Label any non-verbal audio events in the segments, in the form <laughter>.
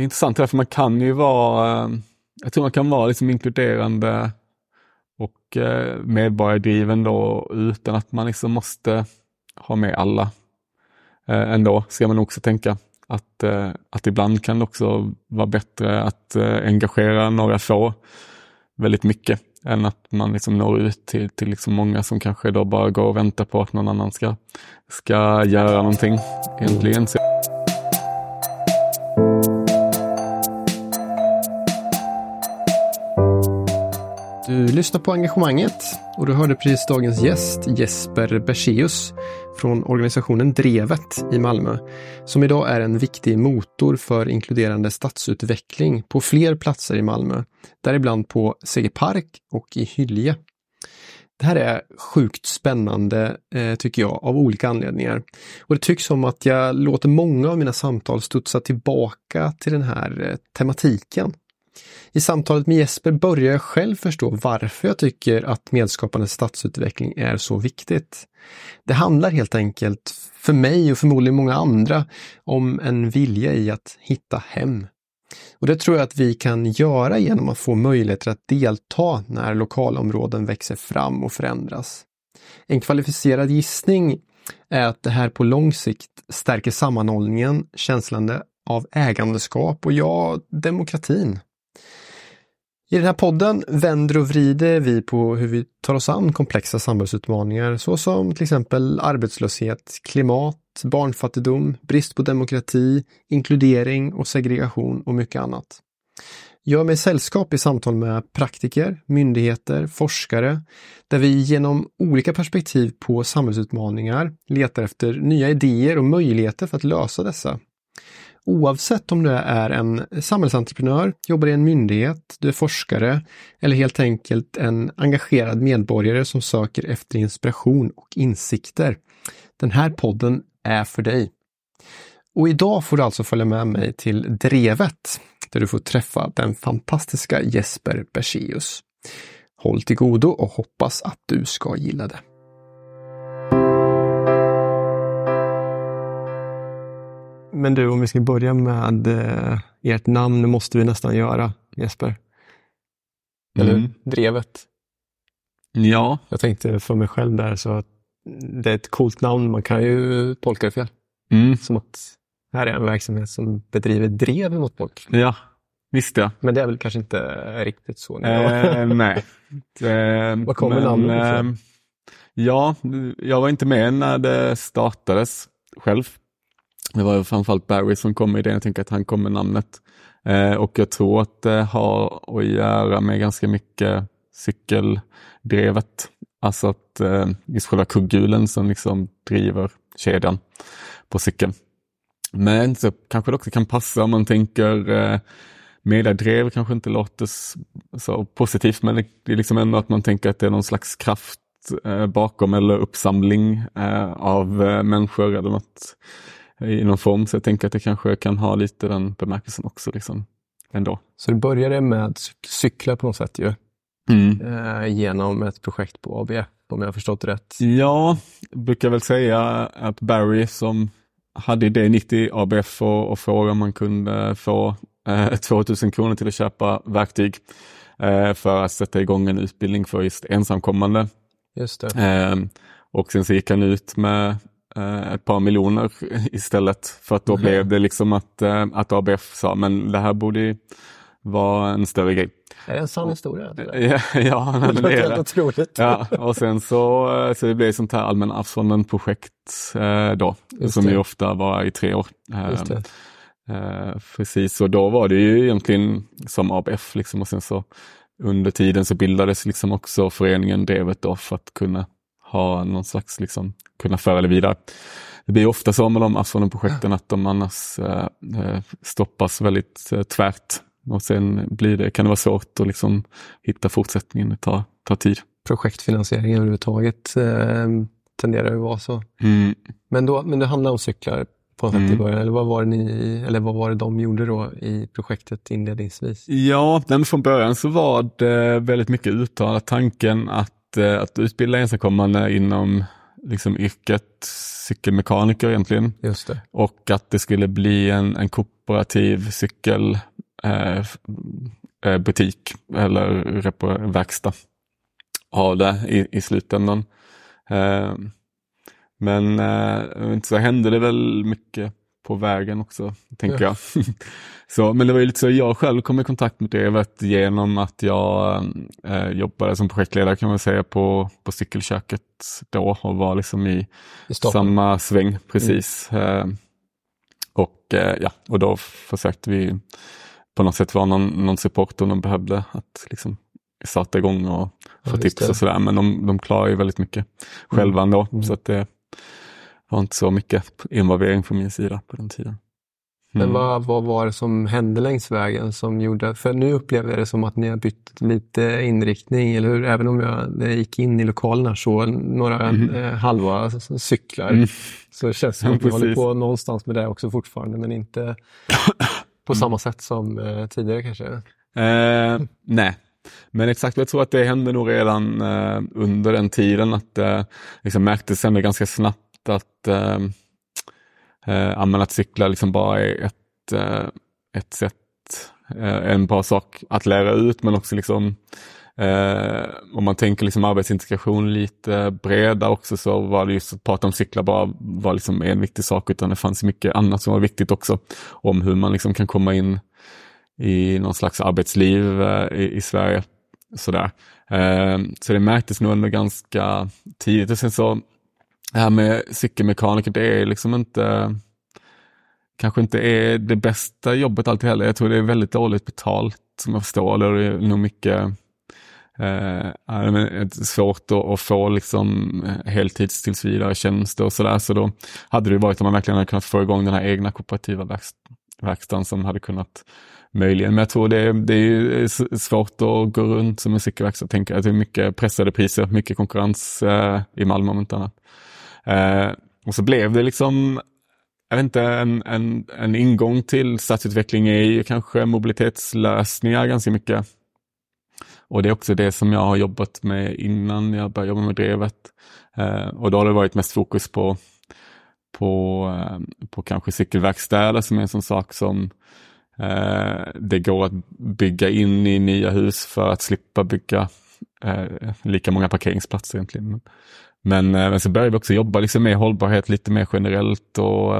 det är intressant för man kan ju vara, eh, jag tror man kan vara liksom inkluderande och eh, medborgardriven då utan att man liksom måste ha med alla eh, ändå, ska man också tänka. Att, att ibland kan det också vara bättre att engagera några få väldigt mycket än att man liksom når ut till, till liksom många som kanske då bara går och väntar på att någon annan ska, ska göra någonting. Egentligen. Du lyssnar på engagemanget och du hörde precis dagens gäst Jesper Berseus från organisationen Drevet i Malmö, som idag är en viktig motor för inkluderande stadsutveckling på fler platser i Malmö, däribland på Segerpark och i Hylje. Det här är sjukt spännande, eh, tycker jag, av olika anledningar. Och det tycks som att jag låter många av mina samtal studsa tillbaka till den här eh, tematiken. I samtalet med Jesper börjar jag själv förstå varför jag tycker att medskapande stadsutveckling är så viktigt. Det handlar helt enkelt, för mig och förmodligen många andra, om en vilja i att hitta hem. Och det tror jag att vi kan göra genom att få möjligheter att delta när lokalområden växer fram och förändras. En kvalificerad gissning är att det här på lång sikt stärker sammanhållningen, känslan av ägandeskap och ja, demokratin. I den här podden vänder och vrider vi på hur vi tar oss an komplexa samhällsutmaningar såsom till exempel arbetslöshet, klimat, barnfattigdom, brist på demokrati, inkludering och segregation och mycket annat. Jag är med sällskap i samtal med praktiker, myndigheter, forskare, där vi genom olika perspektiv på samhällsutmaningar letar efter nya idéer och möjligheter för att lösa dessa. Oavsett om du är en samhällsentreprenör, jobbar i en myndighet, du är forskare eller helt enkelt en engagerad medborgare som söker efter inspiration och insikter. Den här podden är för dig. Och idag får du alltså följa med mig till Drevet där du får träffa den fantastiska Jesper Berseus. Håll till godo och hoppas att du ska gilla det. Men du, om vi ska börja med eh, ert namn, det måste vi nästan göra, Jesper. Eller mm. Drevet. Ja. Jag tänkte för mig själv där så att det är ett coolt namn, man kan ju tolka det fel. Mm. Som att här är en verksamhet som bedriver drev mot folk. Ja, visst ja. Men det är väl kanske inte riktigt så? Eh, nej. <laughs> Var kommer namnet ifrån? Eh, ja, jag var inte med när det startades själv. Det var framförallt Barry som kom med idén, jag tänker att han kom med namnet. Eh, och jag tror att det har att göra med ganska mycket cykeldrevet. Alltså att eh, just själva kugghjulen som liksom driver kedjan på cykeln. Men så kanske det också kan passa om man tänker eh, mediadrev kanske inte låter så positivt men det är liksom ändå att man tänker att det är någon slags kraft eh, bakom eller uppsamling eh, av eh, människor eller något i någon form. Så jag tänker att det kanske kan ha lite den bemärkelsen också. Liksom, ändå. Så det började med cyklar på något sätt ju? Mm. Eh, genom ett projekt på ABF om jag har förstått rätt? Ja, jag brukar väl säga att Barry som hade idén 90 ABF och, och frågade om man kunde få eh, 2000 kronor till att köpa verktyg eh, för att sätta igång en utbildning för just ensamkommande. Just det. Eh, och sen så gick han ut med eh, ett par miljoner <laughs> istället. För att då mm. blev det liksom att, eh, att ABF sa, men det här borde vara en större grej. Är det en sann historia? <laughs> Ja, ja <laughs> det, det är det. Otroligt. Ja, och sen så, eh, så det blev sånt här Allmänna arvsfonden-projekt eh, då, Just som det. ju ofta var i tre år. Eh, eh, precis, och då var det ju egentligen som ABF liksom och sen så under tiden så bildades liksom också föreningen Drevet då för att kunna ha någon slags, liksom, kunna föra det vidare. Det blir ofta så med de Asfonden-projekten att de annars eh, eh, stoppas väldigt eh, tvärt och sen blir det, kan det vara svårt att liksom hitta fortsättningen, det tar, tar tid. Projektfinansiering överhuvudtaget eh, tenderar att vara så. Mm. Men, då, men det handlar om cyklar på något mm. sätt i mm. början, eller vad, var det ni, eller vad var det de gjorde då i projektet inledningsvis? Ja, men från början så var det väldigt mycket uttalat tanken att att, eh, att utbilda ensamkommande inom liksom yrket cykelmekaniker egentligen. Just det. Och att det skulle bli en, en kooperativ cykelbutik eh, butik eller verkstad av det i, i slutändan. Eh, men eh, så hände det väl mycket på vägen också, tänker jag. <laughs> så, men det var ju lite så jag själv kom i kontakt med Drevet genom att jag eh, jobbade som projektledare kan man säga på, på cykelköket då och var liksom i, I samma sväng precis. Eh, och, eh, ja, och då försökte vi på något sätt vara någon, någon support om de behövde att liksom starta igång och Ja, få just tips det. Mm. och sådär. Men de, de klarar ju väldigt mycket själva ändå. Så att det var inte så mycket involvering från min sida på den tiden. Men Mm. vad, vad var det som hände längs vägen som gjorde, för nu upplever jag det som att ni har bytt lite inriktning, eller hur? Även om jag, gick in i lokalerna så några eh, halva cyklar. Mm. Så känns det som att ni håller på någonstans med det också fortfarande, men inte <coughs> på samma sätt som eh, tidigare kanske. Eh, nej, men exakt, jag tror att det hände nog redan eh, under den tiden att det liksom märktes ändå ganska snabbt att, eh, eh, att cykla liksom bara är ett, eh, ett sätt, eh, en bra sak att lära ut men också liksom Eh, om man tänker liksom arbetsintegration lite bredare också så var det just att prata om cyklar bara var liksom en viktig sak utan det fanns mycket annat som var viktigt också. Om hur man liksom kan komma in i någon slags arbetsliv eh, i, i Sverige. Sådär. Eh, så det märktes nog ändå ganska tidigt. Och sen så, det här med cykelmekaniker, det är liksom inte kanske inte är det bästa jobbet alltid heller. Jag tror det är väldigt dåligt betalt som jag förstår det. Det är nog mycket eh, svårt att, att få liksom heltidstillsvidare tjänster och sådär. Så då hade det varit om man verkligen hade kunnat få igång den här egna kooperativa verkstaden som hade kunnat möjligen. Men jag tror det, det är svårt att gå runt som en cykelverkstad. tänka att det är mycket pressade priser, mycket konkurrens eh, i Malmö om inte annat. Eh, och så blev det liksom jag vet inte, en, en, en ingång till stadsutveckling är ju kanske mobilitetslösningar ganska mycket. Och det är också det som jag har jobbat med innan jag började jobba med Drevet. Eh, och då har det varit mest fokus på, på, eh, på kanske cykelverkstäder som är en sån sak som eh, Eh, det går att bygga in i nya hus för att slippa bygga eh, lika många parkeringsplatser egentligen. Men, eh, men så började vi också jobba liksom med hållbarhet lite mer generellt och,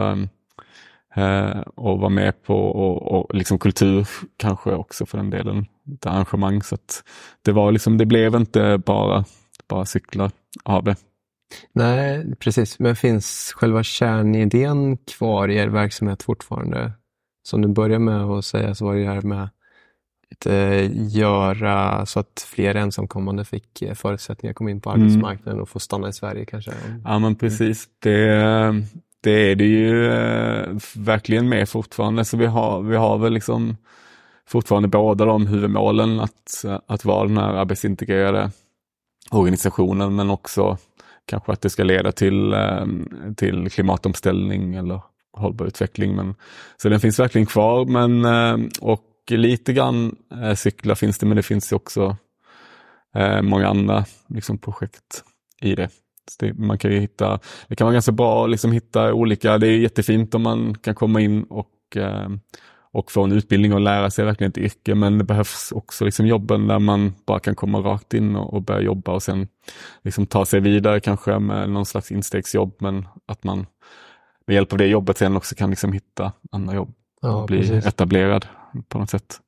och vara med på och, och liksom kultur kanske också för den delen. Ett arrangemang. Så att det, var liksom, det blev inte bara, bara cyklar av det. Nej, precis. Men finns själva kärnidén kvar i er verksamhet fortfarande? Som du börjar med att säga så var det här med att eh, göra så att fler ensamkommande fick eh, förutsättningar att komma in på Mm. arbetsmarknaden och få stanna i Sverige kanske. Ja men precis. Det, det är det ju eh, verkligen med fortfarande. Så vi har, vi har väl liksom fortfarande båda de huvudmålen att, att vara den här arbetsintegrerade organisationen men också kanske att det ska leda till, till klimatomställning eller hållbar utveckling. Men, så den finns verkligen kvar men, eh, och lite grann eh, cyklar finns det men det finns ju också eh, många andra liksom, projekt i det. Så det. Man kan ju hitta, det kan vara ganska bra att liksom hitta olika, det är jättefint om man kan komma in och, och få en utbildning och lära sig verkligen ett yrke men det behövs också liksom jobben där man bara kan komma rakt in och, och börja jobba och sen liksom ta sig vidare kanske med någon slags instegsjobb men att man med hjälp av det jobbet sen också kan liksom hitta andra jobb Ja, och bli precis. etablerad på något sätt.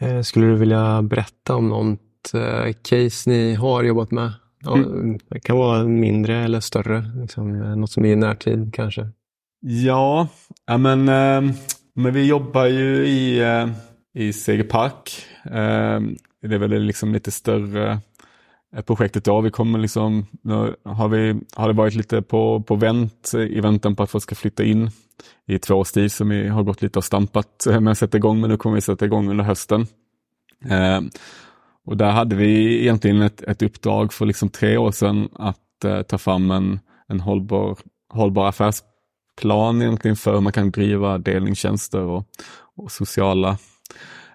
Eh, Skulle du vilja berätta om något eh, case ni har jobbat med? Ja, Mm. Det kan vara mindre eller större, liksom, något som är i närtid kanske. Ja, men, eh, men vi jobbar ju i, i Segerpark. Det är väl liksom lite större Eh, projektet då. Vi kommer liksom, nu har, vi, har det varit lite på, på vänt i väntan på att folk ska flytta in i två års tid som vi har gått lite och stampat eh, med att sätta igång men nu kommer vi sätta igång under hösten. Eh, och där hade vi egentligen ett, ett uppdrag för liksom tre år sedan att eh, ta fram en, en hållbar, hållbar affärsplan egentligen för hur man kan driva delningstjänster och, och sociala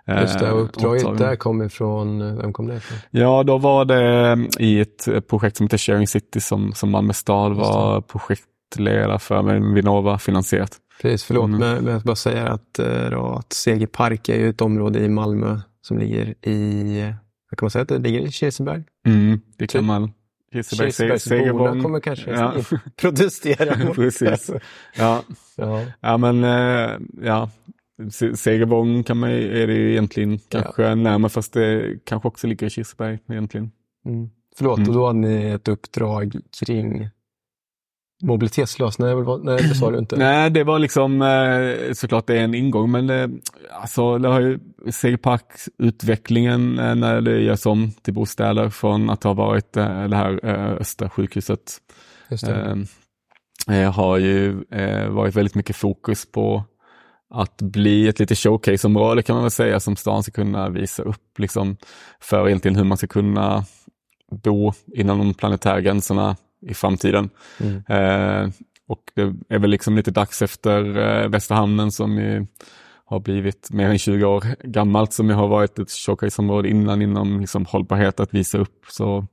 Just det, och eh, uppdraget åtaganden. där kom ifrån, vem kom det ifrån? Ja, då var det i ett projekt som heter Sharing City som, som Malmö stad var projektledare för, med Vinnova finansierat. Precis, förlåt, Mm. men, men jag bara säga att, eh, då, att Seger Park är ju ett område i Malmö som ligger i, kan man säga att det ligger i Kirseberg? Mm, det kan Typ man. Kirseberg, Se- Kirsebergsborna kommer kanske Ja. <laughs> protestera mot <laughs> Precis. Ja, <laughs> Ja. ja men eh, ja. Se- Segervång kan man, är det ju egentligen kanske närmare fast det kanske också ligger i Kirseberg egentligen. Mm. Förlåt, Mm. och då hade ni ett uppdrag kring mobilitetslösningar? Nej, det sa du inte. Nej, det var liksom eh, såklart det är en ingång, men eh, alltså det har ju Segerpark-utvecklingen eh, när det görs om till bostäder från att ha varit eh, det här Östra sjukhuset Just det. eh, har ju eh, varit väldigt mycket fokus på att bli ett lite showcase-område kan man väl säga som stan ska kunna visa upp liksom för egentligen hur man ska kunna bo inom de planetära gränserna i framtiden. Mm. Eh, och det är väl liksom lite dags efter eh, Västerhamnen som ju har blivit mer än 20 år gammalt som ju har varit ett showcase-område innan inom liksom hållbarhet att visa upp. Så,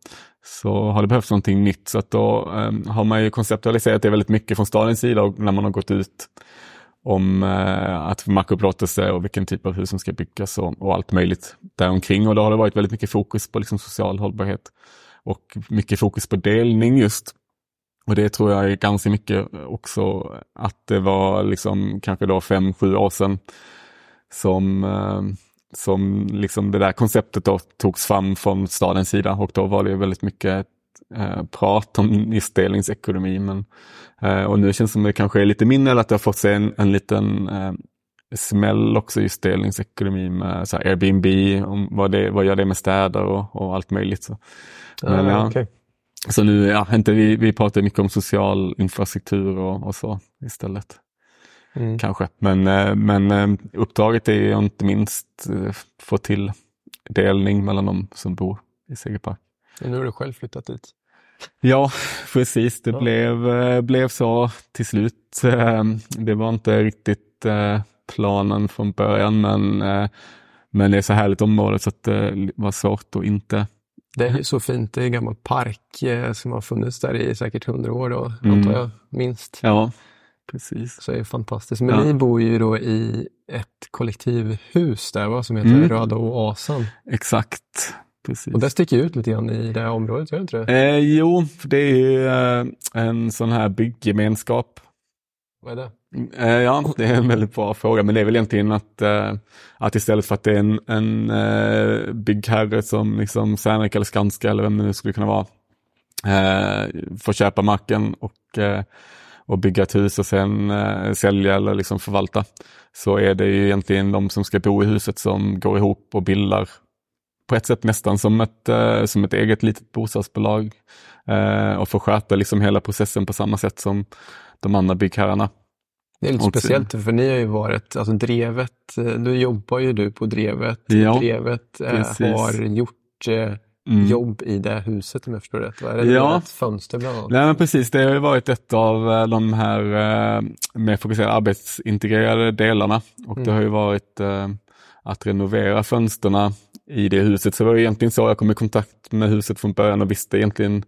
så har det behövts någonting nytt. Så att då eh, har man ju konceptualiserat det väldigt mycket från stadens sida och när man har gått ut om eh, att markupplåtelse och vilken typ av hus som ska byggas och, och allt möjligt däromkring. Och då har det varit väldigt mycket fokus på liksom social hållbarhet och mycket fokus på delning just. Och det tror jag är ganska mycket också att det var liksom kanske då fem, sju år sedan som, eh, som liksom det där konceptet då togs fram från stadens sida och då var det väldigt mycket eh, prat om just delningsekonomi. Men, och nu känns det som det kanske är lite mindre eller att det har fått sig en, en liten eh, smäll också just delningsekonomi med så Airbnb, om vad, det, vad gör det med städer och, och allt möjligt. Så. Men, Ah, ja. okej. Så nu, ja, inte vi, vi pratar mycket om social infrastruktur och, och så istället. Mm. Kanske. Men, eh, men eh, uppdraget är ju inte minst eh, få till delning mellan de som bor i Segerpark. Nu har du själv flyttat dit. Ja, precis. Det Ja. blev, eh, blev så till slut. Eh, Det var inte riktigt eh, planen från början, men, men det är så härligt område så det var svårt att inte Det är ju så fint. Det är en gammal park eh, som har funnits där i säkert hundra år då, Mm. antar jag, minst. Ja, precis. Så det är fantastiskt. Men Ja. ni bor ju då i ett kollektivhus där va, som heter Mm. Röda Oasen. Exakt. Precis. Och det sticker ut lite grann i det här området, gör det inte det? Eh, jo, för det är eh, en sån här bygggemenskap. Vad är det? Eh, ja, det är en väldigt bra fråga, men det är väl egentligen att, eh, att istället för att det är en, en eh, byggherre som liksom Serneke eller Skanska eller vem det nu skulle kunna vara, eh, får köpa marken och, och bygga ett hus och sen eh, sälja eller liksom förvalta, så är det ju egentligen de som ska bo i huset som går ihop och bildar på ett sätt nästan som ett, eh, som ett eget litet bostadsbolag eh, och får sköta liksom hela processen på samma sätt som de andra byggherrarna. Det är lite Och speciellt för ni har ju varit, alltså Drevet, eh, nu jobbar ju du på Drevet. Ja, Drevet precis. har gjort Mm. jobb i det huset om jag förstår rätt. va? Är det Ja. ett fönster bland annat? Nej men precis, det har ju varit ett av de här mer fokuserade arbetsintegrerade delarna och det Mm. har ju varit att renovera fönsterna i det huset. Så det var egentligen så jag kom i kontakt med huset från början och visste egentligen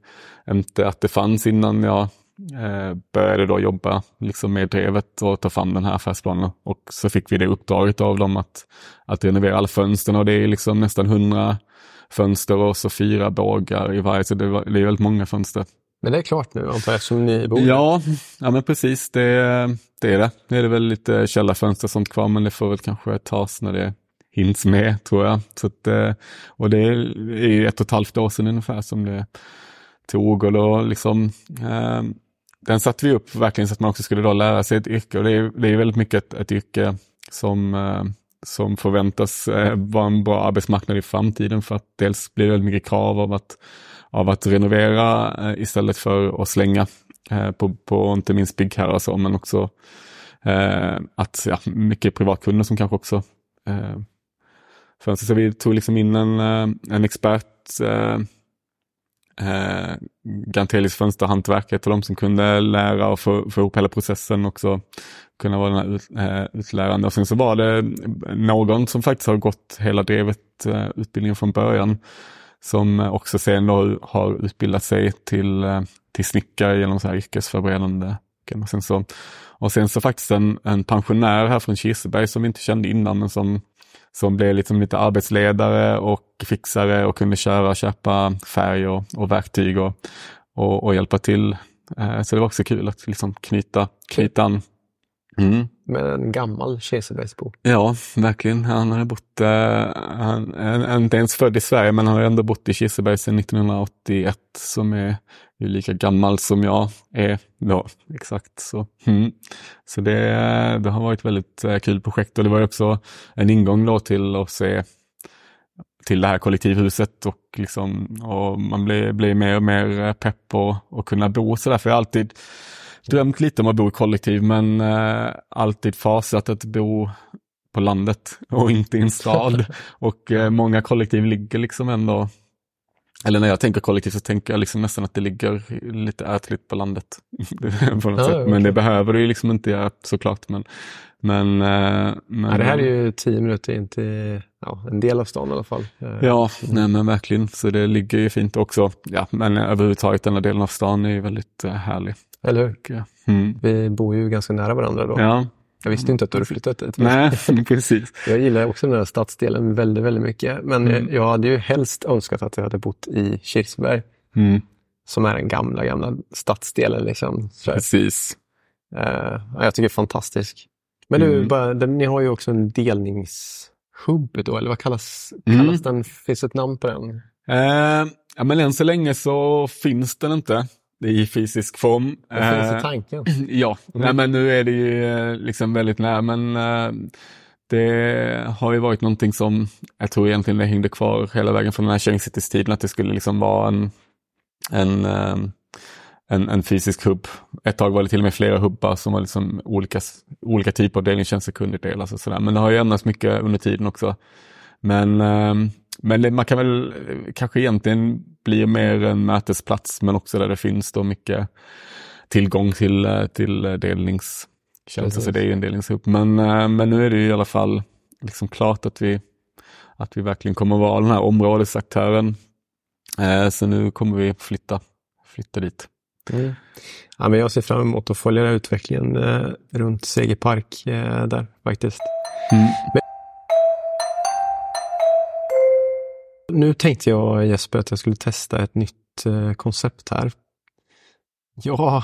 inte att det fanns innan jag eh, började då jobba liksom med drevet och ta fram den här affärsplanen. Och så fick vi det uppdraget av dem att, att renovera alla fönsterna och det är liksom nästan hundra fönster och så fyra bågar i varje, så det, var, det är väldigt många fönster. Men det är klart nu antar jag eftersom ni bor Ja, ja men precis det, det är det. Nu är det väl lite källarfönster och sånt kvar men det får väl kanske tas när det hinns med tror jag. Så att, eh, och det är ett och ett halvt år sedan ungefär som det tog. Och då liksom eh, den satte vi upp verkligen så att man också skulle då lära sig ett yrke. Och det är, det är väldigt mycket ett, ett yrke som, eh, som förväntas eh, vara en bra arbetsmarknad i framtiden. För att dels blir det väldigt mycket krav av att, av att renovera eh, istället för att slänga eh, på, på inte minst byggherrar och så men också eh, att ja, mycket privatkunder som kanske också eh, fönster. Så vi tog liksom in en, eh, en expert eh, eh, Gantelius fönsterhantverk, heter de som kunde lära och få, få ihop hela processen också kunna vara den här ut, eh, utlärande. Och sen så var det någon som faktiskt har gått hela drevet eh, utbildningen från början som också sen då har utbildat sig till, eh, till snickare genom så här yrkesförberedande. Och sen så, och sen så faktiskt en, en pensionär här från Kirseberg som vi inte kände innan men som, som blev liksom lite arbetsledare och fixare och kunde köra och köpa färg och, och verktyg och, och, och hjälpa till. Eh, så det var också kul att liksom knyta, knyta an Mm. Med en gammal Kirsebergsbo. Ja, verkligen. Han har bott, eh, han är inte ens född i Sverige, men han har ändå bott i Kirseberg sedan 1981, som är ju lika gammal som jag är då. Exakt så. Mm. Så det, det har varit väldigt eh, kul projekt och det var också en ingång då till att se till det här kollektivhuset och, liksom, och man blir, blir mer och mer pepp på att kunna bo så där. För jag har alltid drömt lite om att bo i kollektiv men eh, alltid fasat att bo på landet och inte i en stad. <laughs> och eh, många kollektiv ligger liksom ändå, eller när jag tänker kollektiv så tänker jag liksom nästan att det ligger lite ätligt på landet. <laughs> på något ja, sätt. Men okay. det behöver det ju liksom inte göra såklart. Men, men, eh, men ja, det här är ju tio minuter in till ja, en del av stan i alla fall. Eh, ja, nej, men verkligen. Så det ligger ju fint också. Ja, men överhuvudtaget den här delen av stan är ju väldigt uh, härlig. Eller hur? Mm. Vi bor ju ganska nära varandra då. Ja. Jag visste inte att du hade flyttat dit. Nej, <laughs> precis. Jag gillar också den här stadsdelen väldigt, väldigt mycket. Men mm. jag hade ju helst önskat att jag hade bott i Kirseberg. Mm. Som är den gamla, gamla stadsdelen. Liksom. Precis. Uh, jag tycker det är fantastisk. Men mm. bara, den, ni har ju också en delningshubb då, eller vad kallas, mm. kallas den? Finns det ett namn på den? Uh, ja, men än så länge så finns den inte i fysisk form. Det finns i eh, tanken. <clears throat> Ja, mm. Nej, men nu är det ju eh, liksom väldigt nära. Men uh, det har ju varit någonting som jag tror egentligen det hängde kvar hela vägen från den här Kängcitys-tiden, att det skulle liksom vara en, en, en, en, fysisk hubb. Ett tag var det till och med flera hubbar som var liksom olika, olika typer av delningstjänster kunde delas och sådär. Men det har ju ändrats mycket under tiden också. Men men man kan väl kanske egentligen bli mer en mötesplats men också där det finns då mycket tillgång till, till delningstjänster. Så det är ju en delningsgrupp. Men, eh, men nu är det i alla fall liksom klart att vi, att vi verkligen kommer att vara den här områdesaktören. Eh, så nu kommer vi flytta, flytta dit. Mm. Ja, men jag ser fram emot att följa utvecklingen eh, runt Segerpark eh, där faktiskt. Mm. Nu tänkte jag Jesper att jag skulle testa ett nytt eh, koncept här. Jag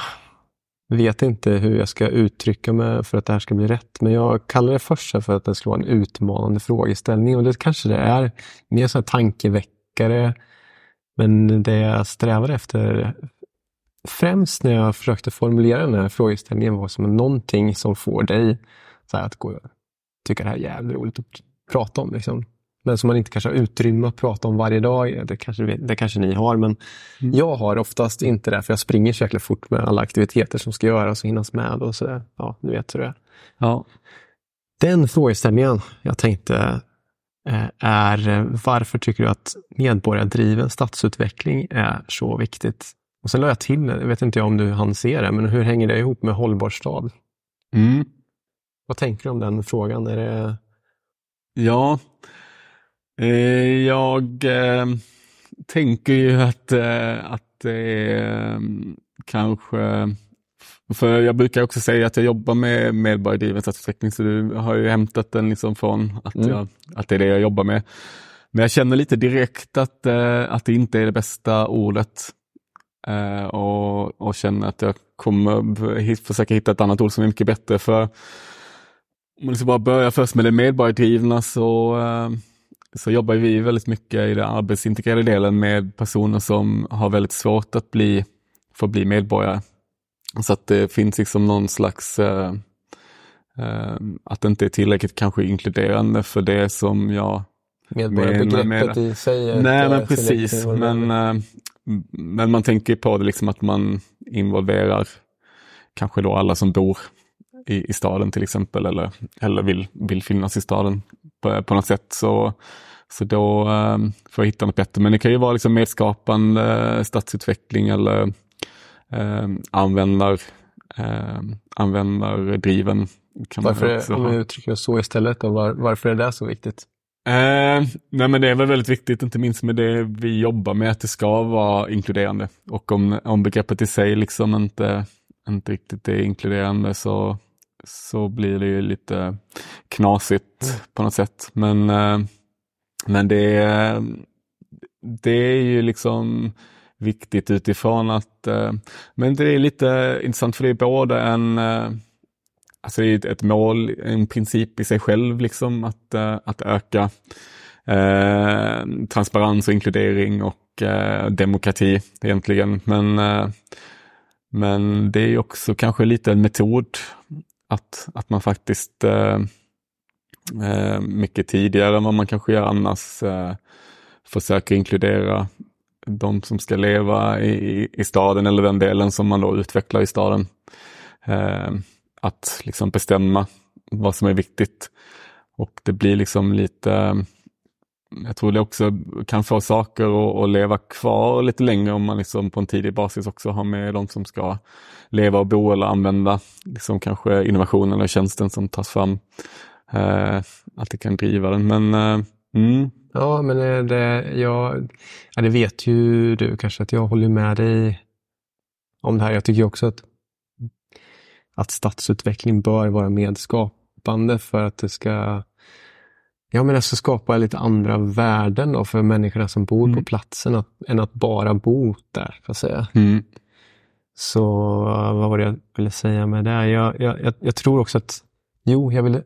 vet inte hur jag ska uttrycka mig för att det här ska bli rätt, men jag kallar det först för att det ska vara en utmanande frågeställning och det kanske det är. Mer så här tankeväckare, men det jag strävar efter främst när jag försökte formulera den här frågeställningen var som någonting som får dig så att gå, tycka det här är jävligt roligt att prata om. Liksom men som man inte kanske har utrymme att prata om varje dag. Det kanske, det kanske ni har, men mm. jag har oftast inte det, för jag springer så jäkla fort med alla aktiviteter som ska göras och hinnas med. och så Ja, ni vet hur det är. Ja. Den frågeställningen jag tänkte eh, är varför tycker du att medborgardriven stadsutveckling är så viktigt? Och Sen la jag till, jag vet inte om du hann se det, men hur hänger det ihop med hållbar stad? Mm. Vad tänker du om den frågan? Är det... Ja, Eh, jag eh, tänker ju att, eh, att det är kanske för jag brukar också säga att jag jobbar med medborgardriven stadsutveckling så du har ju hämtat den liksom från att, mm. jag, att det är det jag jobbar med. Men jag känner lite direkt att, att det inte är det bästa ordet. och, och känner att jag kommer försöka hitta ett annat ord som är mycket bättre. För om man liksom bara börjar först med det medborgardrivna så så jobbar vi väldigt mycket i den arbetsintegrerade delen med personer som har väldigt svårt att bli, få bli medborgare. Så att det finns liksom någon slags, eh, eh, att det inte är tillräckligt kanske inkluderande för det som jag Medborgarbegreppet i sig är Nej, men precis. Men, eh, men man tänker på det liksom att man involverar kanske då alla som bor i, i staden till exempel eller, eller vill, vill finnas i staden på, på något sätt. Så, Så då eh, får jag hitta något bättre. Men det kan ju vara liksom medskapande stadsutveckling eller eh, användar, eh, användardriven. Kan varför, om vi uttrycker det så istället, då, var, varför är det så viktigt? Eh, nej men det är väl väldigt viktigt, inte minst med det vi jobbar med, att det ska vara inkluderande. Och om, om begreppet i sig liksom inte, inte riktigt är inkluderande så, så blir det ju lite knasigt mm. på något sätt. Men, eh, men det, det är ju liksom viktigt utifrån att, eh, men det är lite intressant för det är både en eh, Alltså det är ett mål, en princip i sig själv, liksom att, att öka eh, transparens och inkludering och eh, demokrati egentligen. Men, eh, men det är också kanske lite en metod att, att man faktiskt eh, eh, mycket tidigare än vad man kanske gör annars eh, försöker inkludera de som ska leva i, i staden eller den delen som man då utvecklar i staden eh, att liksom bestämma vad som är viktigt. Och det blir liksom lite, jag tror det också kan få saker att, att leva kvar lite längre om man liksom på en tidig basis också har med de som ska leva och bo eller använda liksom kanske innovationen eller tjänsten som tas fram. Eh, att det kan driva den. Men eh, mm. Ja, men eh, det, jag, ja, det vet ju du kanske att jag håller med dig om det här. Jag tycker också att att stadsutveckling bör vara medskapande för att det ska Ja, men alltså skapa lite andra värden då för människorna som bor mm. på platsen att, än att bara bo där. För att säga. Mm. Så vad var det jag ville säga med det? Jag, jag, jag, tror också att, jo, jag ville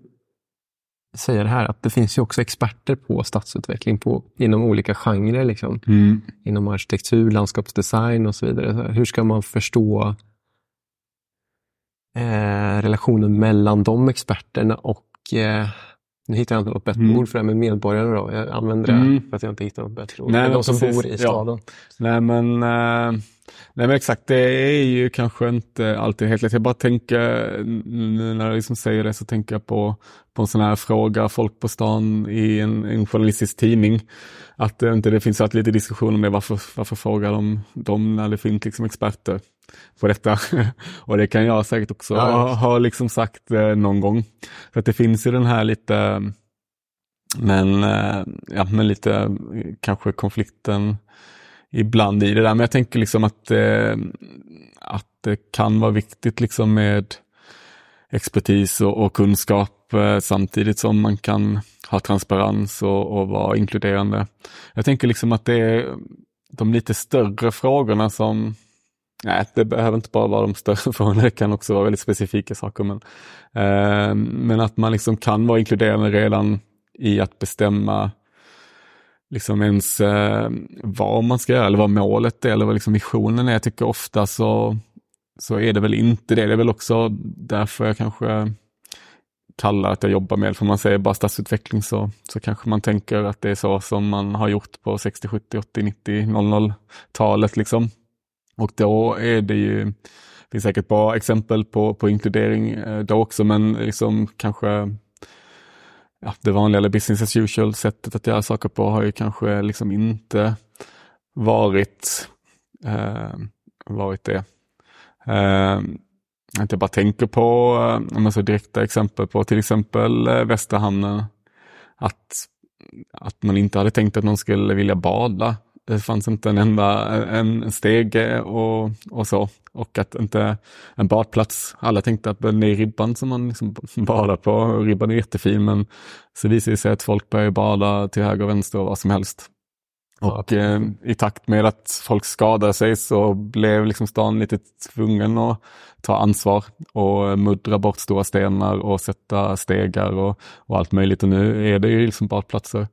säga det här, att det finns ju också experter på stadsutveckling på, inom olika genrer. Liksom. Mm. Inom arkitektur, landskapsdesign och så vidare. Hur ska man förstå eh, relationen mellan de experterna och eh, nu hittar jag inte något bättre mm. ord för det här med medborgarna. Då. Jag använder mm. det för att jag inte hittar något bättre ord. Nej, de som precis. bor i staden. Ja. Nej, men, eh, nej men exakt, det är ju kanske inte alltid helt lätt. Jag bara tänker, nu när jag liksom säger det så tänker jag på, på en sån här fråga folk på stan i en, en journalistisk tidning. Att inte det finns alltid lite diskussion om det, varför, varför frågar de dem när det finns liksom experter? På detta. <laughs> och det kan jag säkert också ja, ha, ha liksom sagt eh, någon gång. För att det finns ju den här lite, men, eh, ja, men lite eh, kanske konflikten ibland i det där. Men jag tänker liksom att, eh, att det kan vara viktigt liksom med expertis och, och kunskap eh, samtidigt som man kan ha transparens och, och vara inkluderande. Jag tänker liksom att det är de lite större frågorna som Nej, det behöver inte bara vara de större <laughs> frågorna, det kan också vara väldigt specifika saker. Men, eh, men att man liksom kan vara inkluderande redan i att bestämma liksom ens eh, vad man ska göra eller vad målet är eller vad liksom visionen är. Jag tycker ofta så, så är det väl inte det. Det är väl också därför jag kanske kallar att jag jobbar med, för man säger bara stadsutveckling så, så kanske man tänker att det är så som man har gjort på 60, 70, 80, 90, 00-talet liksom. Och då är det ju, det finns säkert bra exempel på, på inkludering eh, då också, men liksom kanske ja, det vanliga eller business as usual sättet att göra saker på har ju kanske liksom inte varit, eh, varit det. Eh, att jag bara tänker på eh, så direkta exempel på till exempel eh, Västerhamnen. Att, att man inte hade tänkt att någon skulle vilja bada det fanns inte en enda en stege och, och så. Och att inte en badplats. Alla tänkte att det är ribban som man liksom <laughs> badar på. Ribban är jättefin men så visade det sig att folk började bada till höger och vänster och vad som helst. Och eh, i takt med att folk skadade sig så blev liksom stan lite tvungen att ta ansvar och muddra bort stora stenar och sätta stegar och, och allt möjligt. Och nu är det ju liksom badplatser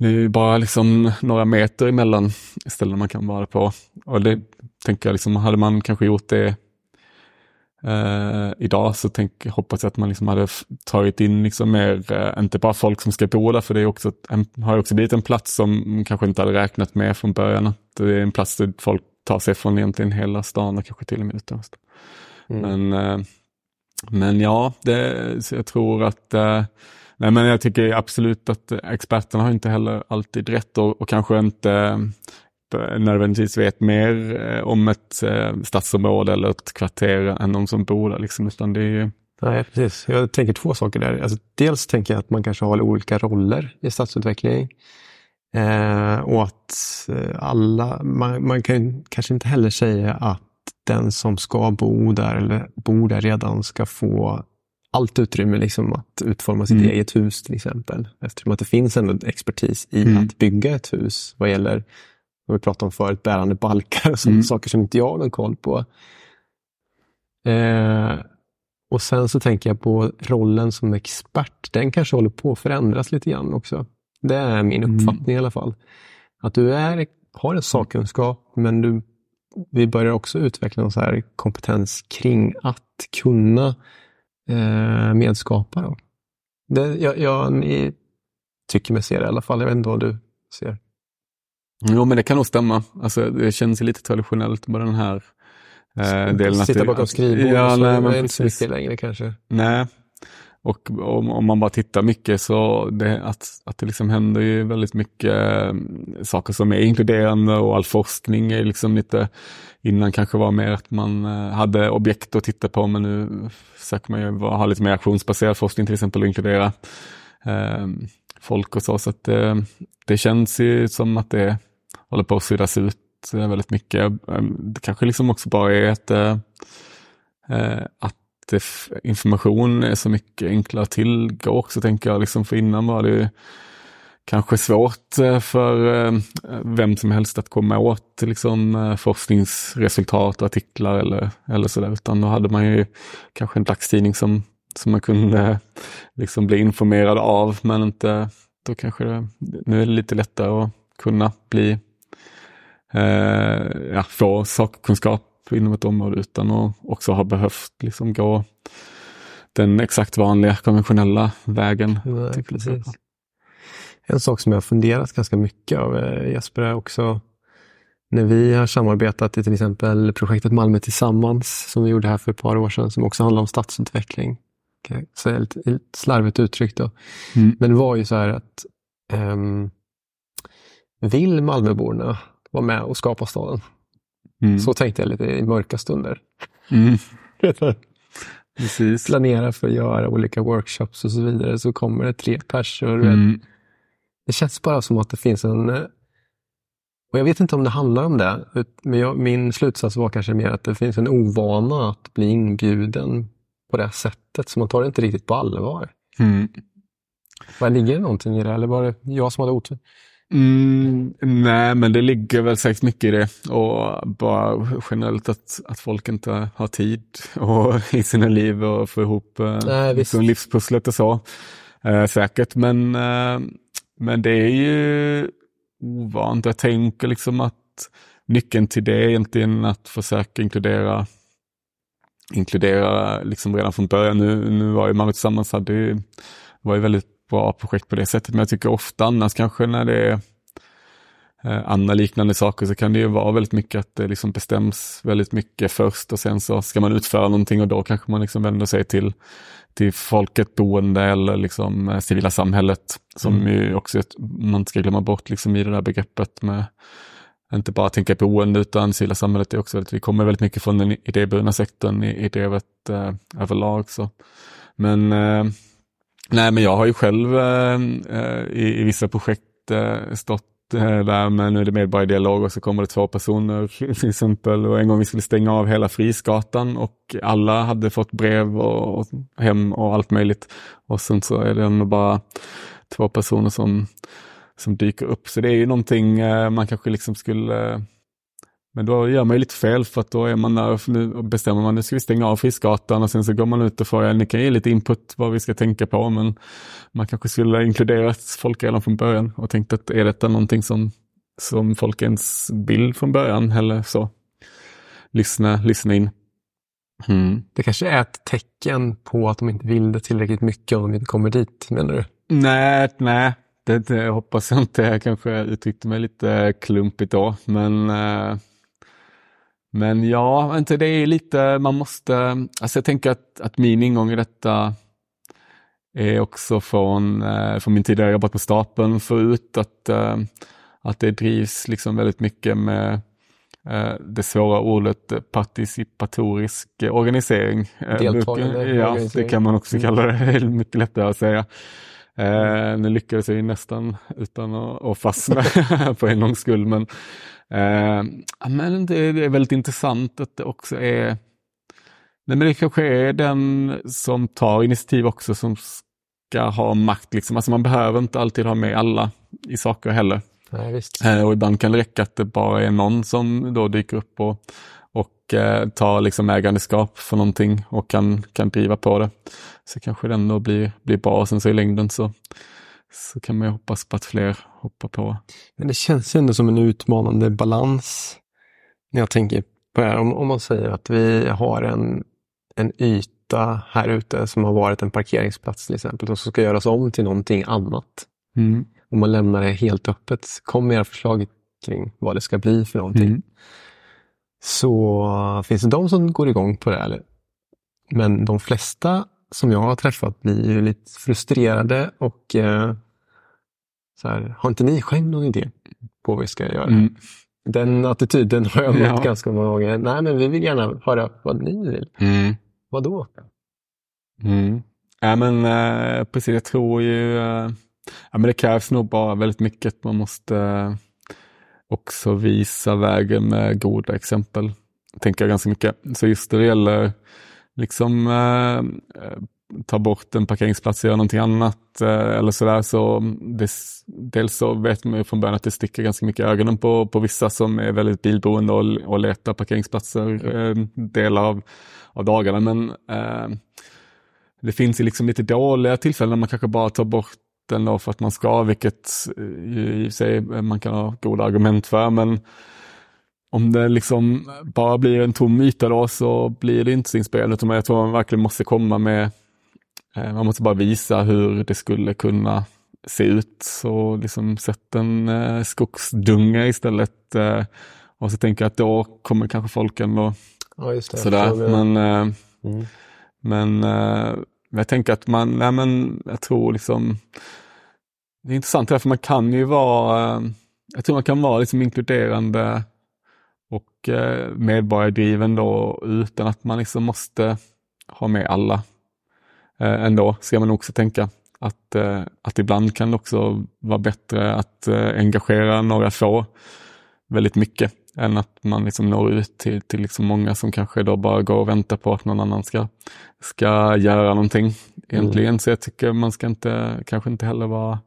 det är bara liksom några meter emellan ställen man kan vara på. Och det tänker jag, liksom, hade man kanske gjort det eh, idag så tänk, hoppas jag att man liksom hade tagit in liksom mer, eh, inte bara folk som ska bo där, för det är också, en, har också blivit en plats som man kanske inte hade räknat med från början. Det är en plats där folk tar sig från egentligen hela stan och kanske till och med utomhus. Mm. Men, eh, men ja, det, jag tror att eh, nej men jag tycker absolut att experterna har inte heller alltid rätt och, och kanske inte eh, nödvändigtvis vet mer eh, om ett eh, stadsområde eller ett kvarter än de som bor där. Liksom, utan det är Nej, precis. Jag tänker två saker där. Alltså, dels tänker jag att man kanske har olika roller i stadsutveckling. Eh, och att alla, man, man, kan kanske inte heller säga att den som ska bo där eller bor där redan ska få allt utrymme liksom att utforma sitt mm. eget hus till exempel. Eftersom att det finns ändå expertis i mm. att bygga ett hus vad gäller, vad vi pratade om förut, bärande balkar och sådana mm. saker som inte jag har någon koll på. Eh, och sen så tänker jag på rollen som expert. Den kanske håller på att förändras lite grann också. Det är min mm. uppfattning i alla fall. Att du är, har en sakkunskap, men du, vi börjar också utveckla en så här kompetens kring att kunna eh, medskapa. Då. Det, jag, jag tycker mig se det i alla fall. Jag vet inte vad du ser. Jo, men det kan nog stämma. Alltså, det känns lite traditionellt med den här eh, delen. Sitta bakom skrivbord ja, så nej, men är inte längre kanske. Nej, och om, om, man bara tittar mycket så det, att, att det liksom händer ju väldigt mycket mm, saker som är inkluderande och all forskning är liksom lite, innan kanske var mer att man eh, hade objekt att titta på men nu försöker man ju ha lite mer aktionsbaserad forskning till exempel och inkludera eh, folk och så. Så att eh, det känns ju som att det håller på att suddas ut eh, väldigt mycket. Det kanske liksom också bara är ett, att information är så mycket enklare att tillgå också tänker jag. Liksom för innan var det kanske svårt eh, för eh, vem som helst att komma åt liksom, eh, forskningsresultat och artiklar eller, eller sådär. Utan då hade man ju kanske en dagstidning som, som man kunde liksom bli informerad av. Men inte, då kanske det, nu är det lite lättare att kunna bli, eh, ja, få sakkunskap inom ett område utan att också ha behövt liksom gå den exakt vanliga konventionella vägen. Nej, precis. En sak som jag har funderat ganska mycket av eh, Jesper är också när vi har samarbetat i till exempel projektet Malmö tillsammans som vi gjorde här för ett par år sedan som också handlar om stadsutveckling. Så lite, lite slarvigt uttryckt då. Mm. Men det var ju så här att um, vill Malmöborna vara med och skapa staden? Mm. Så tänkte jag lite i mörka stunder. Mm. <laughs> Precis. Planera för att göra olika workshops och så vidare. Så kommer det tre personer. Mm. Det känns bara som att det finns en... Och Jag vet inte om det handlar om det. Men jag, min slutsats var kanske mer att det finns en ovana att bli inbjuden på det sättet. Så man tar det inte riktigt på allvar. Mm. Var ligger det någonting i det? Eller var det jag som hade otur? Mm, nej, men det ligger väl säkert mycket i det och bara generellt att, att folk inte har tid <laughs> och, i sina liv och få ihop eh, nej, liksom livspusslet och så. Eh, säkert, men, eh, men det är ju ovant. Jag tänker liksom att nyckeln till det är egentligen att försöka inkludera inkludera liksom redan från början. Nu, nu var ju Malmö Tillsammans hade ju, var ju väldigt bra projekt på det sättet. Men jag tycker ofta annars kanske när det är eh, andra liknande saker så kan det ju vara väldigt mycket att det liksom bestäms väldigt mycket först och sen så ska man utföra någonting och då kanske man liksom vänder sig till, till folket, boende eller liksom eh, civila samhället som mm. ju också man ska glömma bort liksom i det där begreppet med inte bara tänka på boende utan civila samhället är också väldigt, vi kommer väldigt mycket från den idéburna sektorn i, i drevet eh, överlag. Så. Men eh, Nej, men jag har ju själv eh, eh, i, i, vissa projekt eh, stått eh, där, men nu är det medborgardialog och så kommer det två personer <laughs> till exempel. Och en gång vi skulle stänga av hela Frisgatan och alla hade fått brev och, och hem och allt möjligt. Och sen så är det bara två personer som, som dyker upp. Så det är ju någonting eh, man kanske liksom skulle men då gör man ju lite fel för att då är man där och bestämmer man nu ska vi stänga av Friskgatan och sen så går man ut och får, ja, ni kan ge lite input vad vi ska tänka på men man kanske skulle inkludera folk redan från början och tänkt att är detta någonting som, som folk ens vill från början eller så. Lyssna, lyssna in. Mm. Det kanske är ett tecken på att de inte vill det tillräckligt mycket om de inte kommer dit, menar du? Nej, nej, det, det hoppas jag inte. Jag kanske uttryckte mig lite klumpigt då, men eh, men ja, inte det är lite, man måste, alltså jag tänker att, att min ingång i detta är också från, eh, från min tidigare jobbat på stapeln förut, att, eh, att det drivs liksom väldigt mycket med eh, det svåra ordet participatorisk organisering. Deltagande ja, organisering. det kan man också kalla det, det är mycket lättare att säga. Eh, nu lyckades jag ju nästan utan att, att fastna <laughs> på en gångs skull. Men, eh, men det, det, är väldigt intressant att det också är Nej, men det kanske är den som tar initiativ också som ska ha makt. Liksom. Alltså man behöver inte alltid ha med alla i saker heller. Nej, eh, och ibland kan det räcka att det bara är någon som då dyker upp och, och eh, tar liksom ägandeskap för någonting och kan, kan driva på det. Så kanske den då blir, blir bra och sen så i längden så, så kan man ju hoppas på att fler hoppar på. Men det känns ju ändå som en utmanande balans när jag tänker på det här. Om, om man säger att vi har en, en yta här ute som har varit en parkeringsplats till exempel och som ska göras om till någonting annat. Mm. Om man lämnar det helt öppet. Kom med era förslag kring vad det ska bli för någonting. Mm. Så finns det de som går igång på det. Eller? Men de flesta som jag har träffat blir ju lite frustrerade och eh, så här, har inte ni själv någon idé på vad vi ska göra? Mm. Den attityden har jag mött ja. ganska många gånger. Nej, men vi vill gärna höra vad ni vill. Mm. Vad då? Mm. Ja, men eh, precis, jag tror ju eh, ja, men det krävs nog bara väldigt mycket. Man måste eh, också visa vägen med goda exempel. Tänker jag ganska mycket. Så just det gäller liksom eh, eh, ta bort en parkeringsplats och göra någonting annat eh, eller sådär. Så det, dels så vet man ju från början att det sticker ganska mycket i ögonen på, på vissa som är väldigt bilberoende och, och letar parkeringsplatser eh, delar av, av dagarna. Men eh, det finns ju liksom lite dåliga tillfällen när man kanske bara tar bort den då för att man ska, vilket i och för sig man kan ha goda argument för. Men om det liksom bara blir en tom yta då så blir det inte så inspirerande. Utan jag tror man verkligen måste komma med, eh, man måste bara visa hur det skulle kunna se ut. Så liksom sätt en eh, skogsdunga istället. Eh, och så tänker jag att då kommer kanske folk ändå ja, just det. sådär. Men, eh, mm. men men jag tänker att man, nej men jag tror liksom, det är intressant för man kan ju vara, eh, jag tror man kan vara liksom inkluderande och eh, medborgardriven då utan att man liksom måste ha med alla eh, ändå, ska man också tänka. Att, att ibland kan det också vara bättre att engagera några få väldigt mycket än att man liksom når ut till, till liksom många som kanske då bara går och väntar på att någon annan ska, ska göra någonting egentligen. Mm. Så jag tycker man ska inte, kanske inte heller vara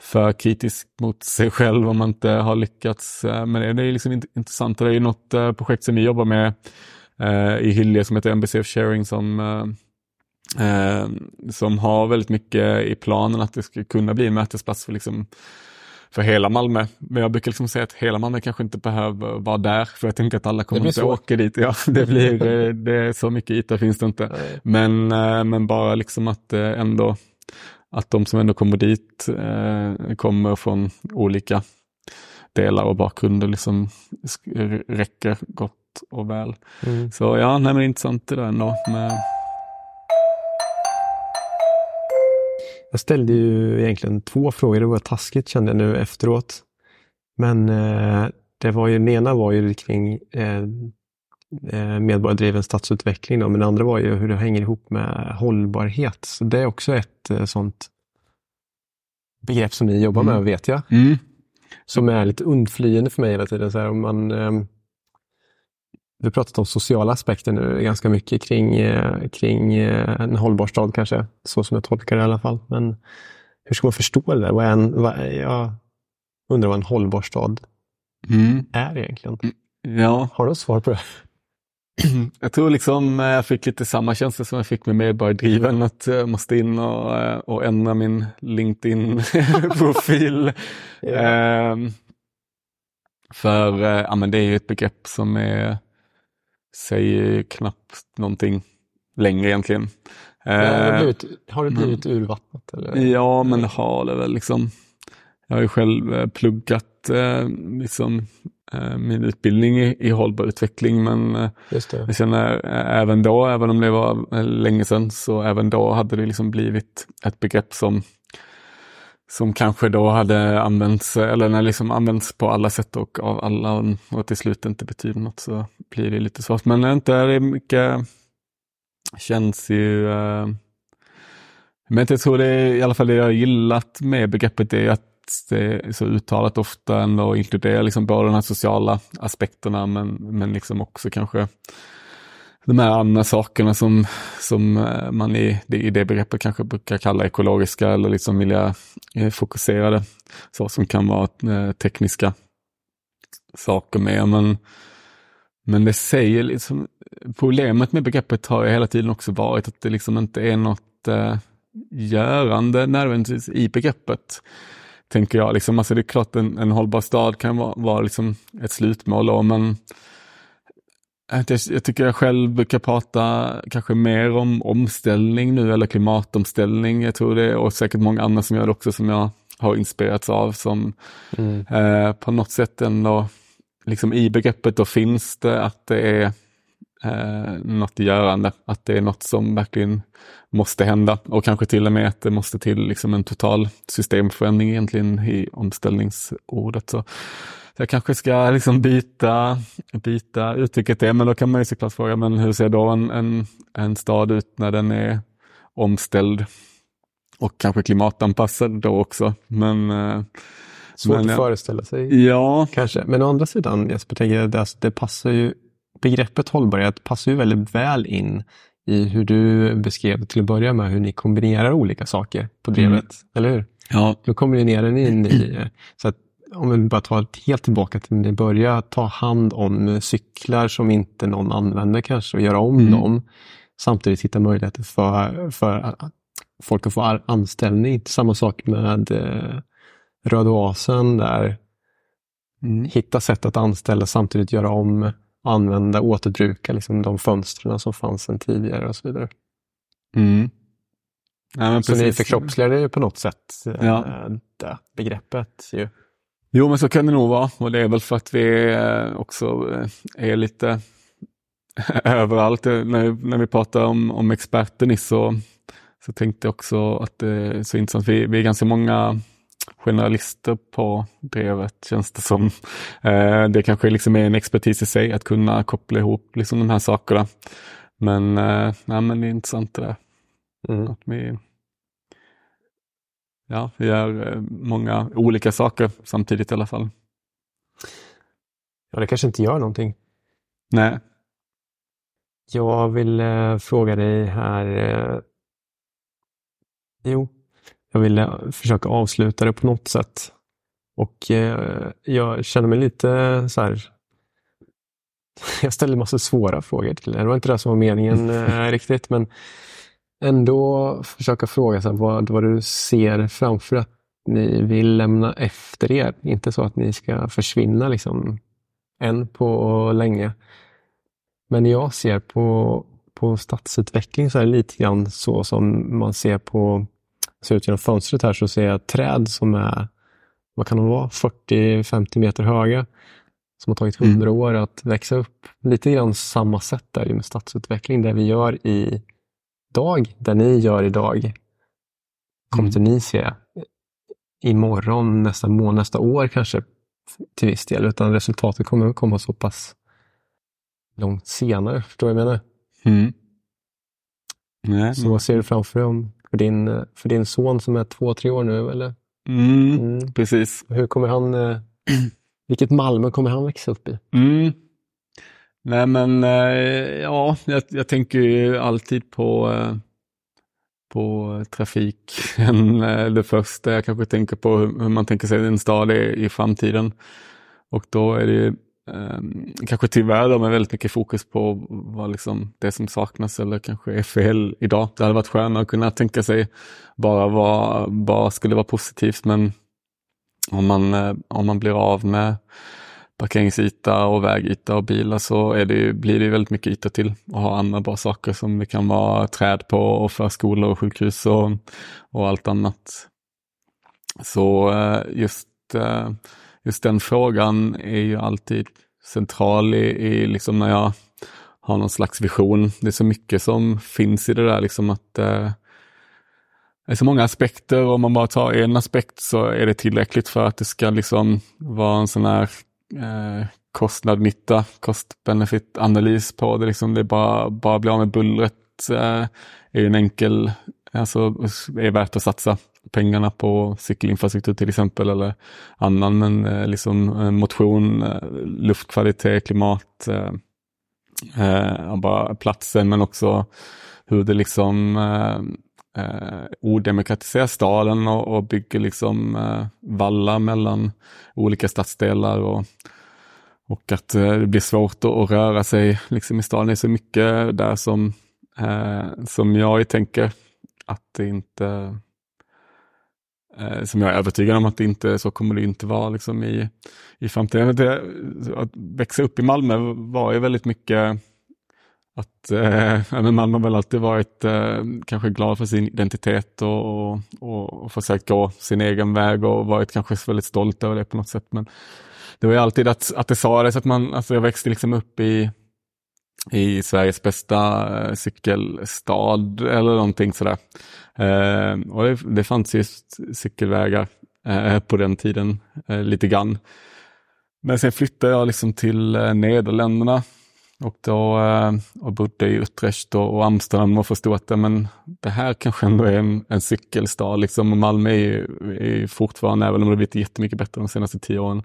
för kritisk mot sig själv om man inte har lyckats. Eh, men det är liksom intressant. Det är ju något eh, projekt som vi jobbar med eh, i Hyllie som heter NBC of Sharing som, som har väldigt mycket i planen att det ska kunna bli en mötesplats för, liksom, för hela Malmö. Men jag brukar liksom säga att hela Malmö kanske inte behöver vara där för jag tänker att alla kommer inte åka dit. Ja, det blir, <laughs> det är så mycket yta finns det inte. Men, men bara liksom att ändå att de som ändå kommer dit eh, kommer från olika delar och bakgrunder liksom räcker gott och väl. Mm. Så ja, nej, men intressant det där ändå. Med... Jag ställde ju egentligen två frågor, det var taskigt kände jag nu efteråt. Men eh, det var ju, den ena var ju kring eh, eh medborgardriven stadsutveckling, då, men den andra var ju hur det hänger ihop med hållbarhet. Så det är också ett eh, sånt begrepp som ni jobbar med, mm. vet jag. Mm. Som är lite undflyende för mig hela tiden. Så här, om man, eh, vi har pratat om sociala aspekter nu ganska mycket kring, eh, kring eh, en hållbar stad kanske, så som jag tolkar det i alla fall. Men hur ska man förstå det där? Vad är en, vad, jag undrar vad en hållbar stad mm. är egentligen. Ja. Har du svar på det? <clears throat> Jag tror liksom eh, jag fick lite samma känsla som jag fick med medborgardriven, att jag måste in och, och ändra min LinkedIn-profil. <laughs> yeah. <laughs> för ja, men det är ju ett begrepp som är, säger knappt någonting längre egentligen. Eh, har, det blivit, har det blivit mm. urvattnat? Eller? Ja, men det har det väl liksom. Jag har ju själv pluggat liksom eh, min utbildning i, i hållbar utveckling men eh, jag känner eh, även då, även om det var eh, länge sedan, så även då hade det liksom blivit ett begrepp som som kanske då hade använts, eller när liksom använts på alla sätt och av alla och till slut inte betyder något så blir det lite svårt. Men inte är det mycket, känns ju, eh, men jag tror det är i alla fall det jag gillat med begreppet är att det är så uttalat ofta ändå inkluderar liksom både de här sociala aspekterna men, men liksom också kanske de här andra sakerna som, som eh, man i, i det begreppet kanske brukar kalla ekologiska eller liksom miljöfokuserade. Eh, så som kan vara eh, tekniska saker med. Men, men det säger liksom, problemet med begreppet har ju hela tiden också varit att det liksom inte är något eh, görande nödvändigtvis i begreppet. Tänker jag, liksom, alltså det är klart en, en hållbar stad kan vara, vara liksom ett slutmål då, men jag, jag tycker jag själv brukar prata kanske mer om omställning nu eller klimatomställning. Jag tror det och säkert många andra som gör det också som jag har inspirerats av som Mm. eh, på något sätt ändå liksom i begreppet då finns det att det är eh, något görande, att det är något som verkligen måste hända och kanske till och med att det måste till liksom en total systemförändring egentligen i omställningsordet. Så jag kanske ska liksom byta, byta uttrycket det, men då kan man ju såklart fråga, men hur ser då en, en, en stad ut när den är omställd och kanske klimatanpassad då också? Men, eh, Svårt men, att ja. föreställa sig Ja, kanske. Men å andra sidan, Jesper, tänker jag, det, alltså, det passar ju, begreppet hållbarhet passar ju väldigt väl in i hur du beskrev till att börja med, hur ni kombinerar olika saker på drevet, eller hur? ja, Då kombinerar ni in i, så att om vi bara tar helt tillbaka till när ni började, ta hand om cyklar som inte någon använder kanske och göra om Mm. dem. Samtidigt hitta möjligheter för, för folk att få anställning. Samma sak med eh, Röd Oasen där mm. hitta sätt att anställa samtidigt göra om, använda, återbruka liksom de fönstren som fanns sedan tidigare och så vidare. Mm. Ja, men Så ni precis. förkroppsligar det ju på något sätt, eh, Ja. det begreppet. Ju. Jo, men så kan det nog vara och det är väl för att vi eh, också eh, är lite <laughs> överallt. Eh, När, när vi pratar om, om experter nyss så, så tänkte jag också att det är så intressant. Vi, vi är ganska många generalister på drevet känns det som. Det kanske liksom är en expertis i sig att kunna koppla ihop liksom de här sakerna. Men, eh, men det är intressant det där. Mm. Att vi, ja, vi gör eh, många olika saker samtidigt i alla fall. Ja, det kanske inte gör någonting. Nej. Jag vill eh, fråga dig här. Eh, jo, jag vill eh, försöka avsluta det på något sätt. Och eh, jag känner mig lite så här. <laughs> Jag ställer massa svåra frågor till dig. Det var inte det som var meningen <laughs> eh, riktigt, men ändå försöka fråga så här, vad, vad du ser framför att ni vill lämna efter er. Inte så att ni ska försvinna liksom än på länge. Men jag ser på, på stadsutveckling så är det lite grann så som man ser på, ser ut genom fönstret här så ser jag träd som är, vad kan de vara, 40-50 meter höga. Som har tagit Mm. 100 år att växa upp. Lite grann samma sätt där med stadsutveckling. Det vi gör i dag, det ni gör idag, kommer Mm. se imorgon, nästa månad, nästa år kanske till viss del. Utan resultatet kommer att komma så pass långt senare. Förstår du vad jag menar? Mm. Nej. Så vad ser du framför dig för din, för din son som är två, tre år nu? Eller? Mm. Mm. Precis. Hur kommer han, eh, <clears throat> vilket Malmö kommer han växa upp i? Mm. Nej men eh, ja, jag, jag tänker ju alltid på, eh, på trafiken. <laughs> Eh, det första jag kanske tänker på hur, man tänker sig en stad i, i framtiden. Och då är det ju ehm, kanske tyvärr då med väldigt mycket fokus på vad liksom det som saknas eller kanske är fel idag. Det hade varit skönare att kunna tänka sig bara vad, vad skulle vara positivt men om man, om man blir av med parkeringsyta och vägyta och bilar så är det, ju- blir det ju väldigt mycket yta till att ha andra bra saker som det kan vara träd på och förskolor och sjukhus och, och allt annat. Så eh, just, eh, just den frågan är ju alltid central i, i liksom när jag har någon slags vision. Det är så mycket som finns i det där, liksom att eh, det är så många aspekter och om man bara tar en aspekt så är det tillräckligt för att det ska liksom vara en sån här eh, kostnad-nytta, cost-benefit-analys på det. Liksom det är bara, bara bli av med bullret eh, är en enkel, alltså är värt att satsa pengarna på cykelinfrastruktur till exempel eller annan men eh, liksom eh, motion, eh, luftkvalitet, klimat, eh, eh, bara platsen men också hur det liksom eh, eh, odemokratiserar staden och, och bygger liksom eh, vallar mellan olika stadsdelar och, och att eh, det blir svårt att, att, röra sig liksom i staden. Det är så mycket där som, eh, som jag tänker att det inte eh, som jag är övertygad om att det inte så kommer det inte vara liksom i, i framtiden. Det, att växa upp i Malmö var ju väldigt mycket att eh, man har väl alltid varit eh, kanske glad för sin identitet och, och, och, och försökt gå sin egen väg och varit kanske väldigt stolt över det på något sätt. Men det var ju alltid att, att det sades att man, alltså jag växte liksom upp i, i Sveriges bästa eh, cykelstad eller någonting sådär. Eh, och det, det fanns ju cykelvägar eh, på den tiden, eh, lite grann. Men sen flyttade jag liksom till eh, Nederländerna och då eh, och bodde i Utrecht och Amsterdam och förstod att men, det här kanske ändå är en, en cykelstad. Liksom. Och Malmö är, är fortfarande, även om det blivit jättemycket bättre de senaste tio åren,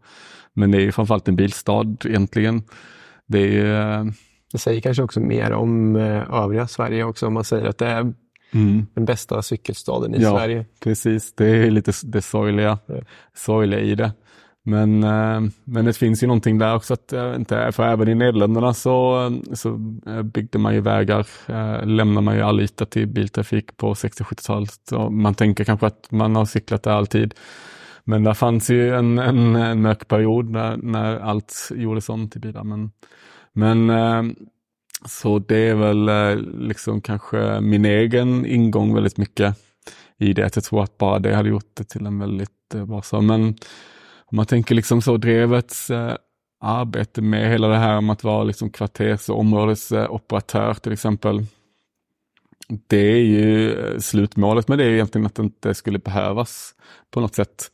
men det är framförallt en bilstad egentligen. Det, är, eh, det säger kanske också mer om eh, övriga Sverige också om man säger att det är Mm. Den bästa cykelstaden i ja, Sverige. Precis, det är lite det sorgliga, sorgliga i det. Men, eh, men det finns ju någonting där också, att, inte, för även i Nederländerna så, så eh, byggde man ju vägar, lämnade lämnar man ju all yta till biltrafik på 60-70-talet. Man tänker kanske att man har cyklat där alltid. Men där fanns ju en, en, en mörk period när, när allt gjordes om till bilar. Men, men så det är väl liksom kanske min egen ingång väldigt mycket i det. Att jag tror att bara det hade gjort det till en väldigt bra sak. Men om man tänker liksom så drevets eh, arbete med hela det här om att vara liksom kvarters och områdesoperatör till exempel. Det är ju eh, slutmålet med det är egentligen att det inte skulle behövas på något sätt.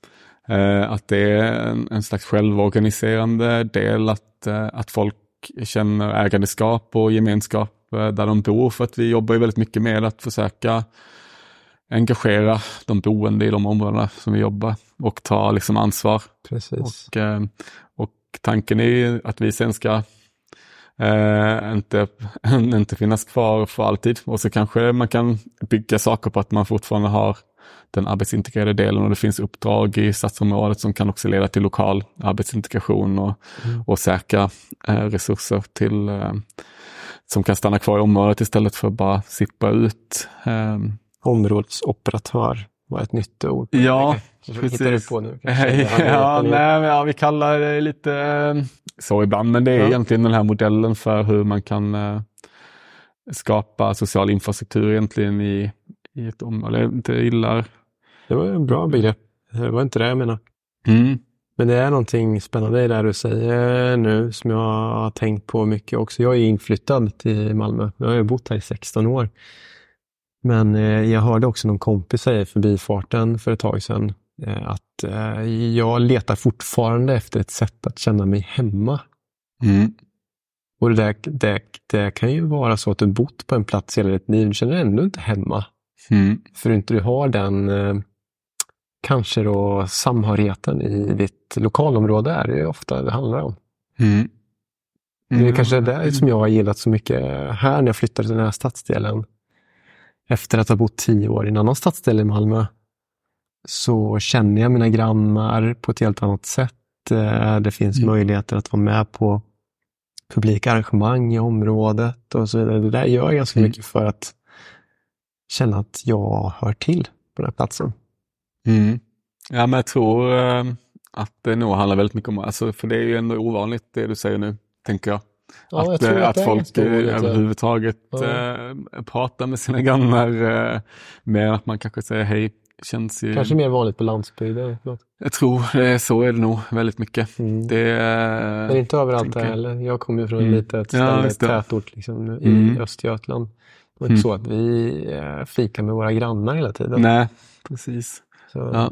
Eh, att det är en, en slags självorganiserande del att, eh, att folk känner ägandeskap och gemenskap eh, där de bor för att vi jobbar ju väldigt mycket med att försöka engagera de boende i de områdena som vi jobbar och ta liksom ansvar. Precis. Och, eh, och tanken är att vi sen ska eh, inte, <laughs> inte finnas kvar för alltid och så kanske man kan bygga saker på att man fortfarande har den arbetsintegrerade delen och det finns uppdrag i stadsområdet som kan också leda till lokal arbetsintegration och, mm. och säkra eh, resurser till eh, som kan stanna kvar i området istället för att bara sippa ut. Områdesoperatör var ett nytt ord. Ja, precis. du på nu? <laughs> ja, nej, ja, vi kallar det lite eh, så ibland, men det är ja. egentligen den här modellen för hur man kan eh, skapa social infrastruktur egentligen i, i ett område. Jag inte gillar. Det var en bra begrepp. Det var inte det jag menade. Mm. Men det är någonting spännande i det du säger nu som jag har tänkt på mycket också. Jag är inflyttad till Malmö. Jag har bott här i 16 år. Men eh, jag hörde också någon kompis säga i förbifarten för ett tag sedan eh, att eh, jag letar fortfarande efter ett sätt att känna mig hemma. Mm. Och det, där, det, det, kan ju vara så att du bott på en plats hela ditt liv, du känner dig ändå inte hemma. Mm. För inte du har den kanske då samhörigheten i ditt lokalområde är det ofta det handlar om. Mm. Mm. Det är kanske det som jag har gillat så mycket här när jag flyttade till den här stadsdelen efter att ha bott tio år i en annan stadsdel i Malmö så känner jag mina grannar på ett helt annat sätt. Eh, det finns mm. möjligheter att vara med på publika arrangemang i området och så vidare. Det där gör jag ganska mm. mycket för att känna att jag hör till på den här platsen. Mm. Ja, men jag tror eh, att det nog handlar väldigt mycket om, alltså, för det är ju ändå ovanligt det du säger nu, tänker jag. Ja, att, att, att folk överhuvudtaget ja. äh, pratar med sina grannar äh, mer än att man kanske säger hej känns ju... Kanske mer vanligt på landsbygden. Jag tror det, så är det nog väldigt mycket. Mm. Det, Men inte överallt där heller. Jag kommer ju från Mm. ett litet Ja, ställe, det. tätort liksom, i Mm. Östergötland. Det var Mm. inte så att vi eh, fikar med våra grannar hela tiden. nej, precis. Så, Ja.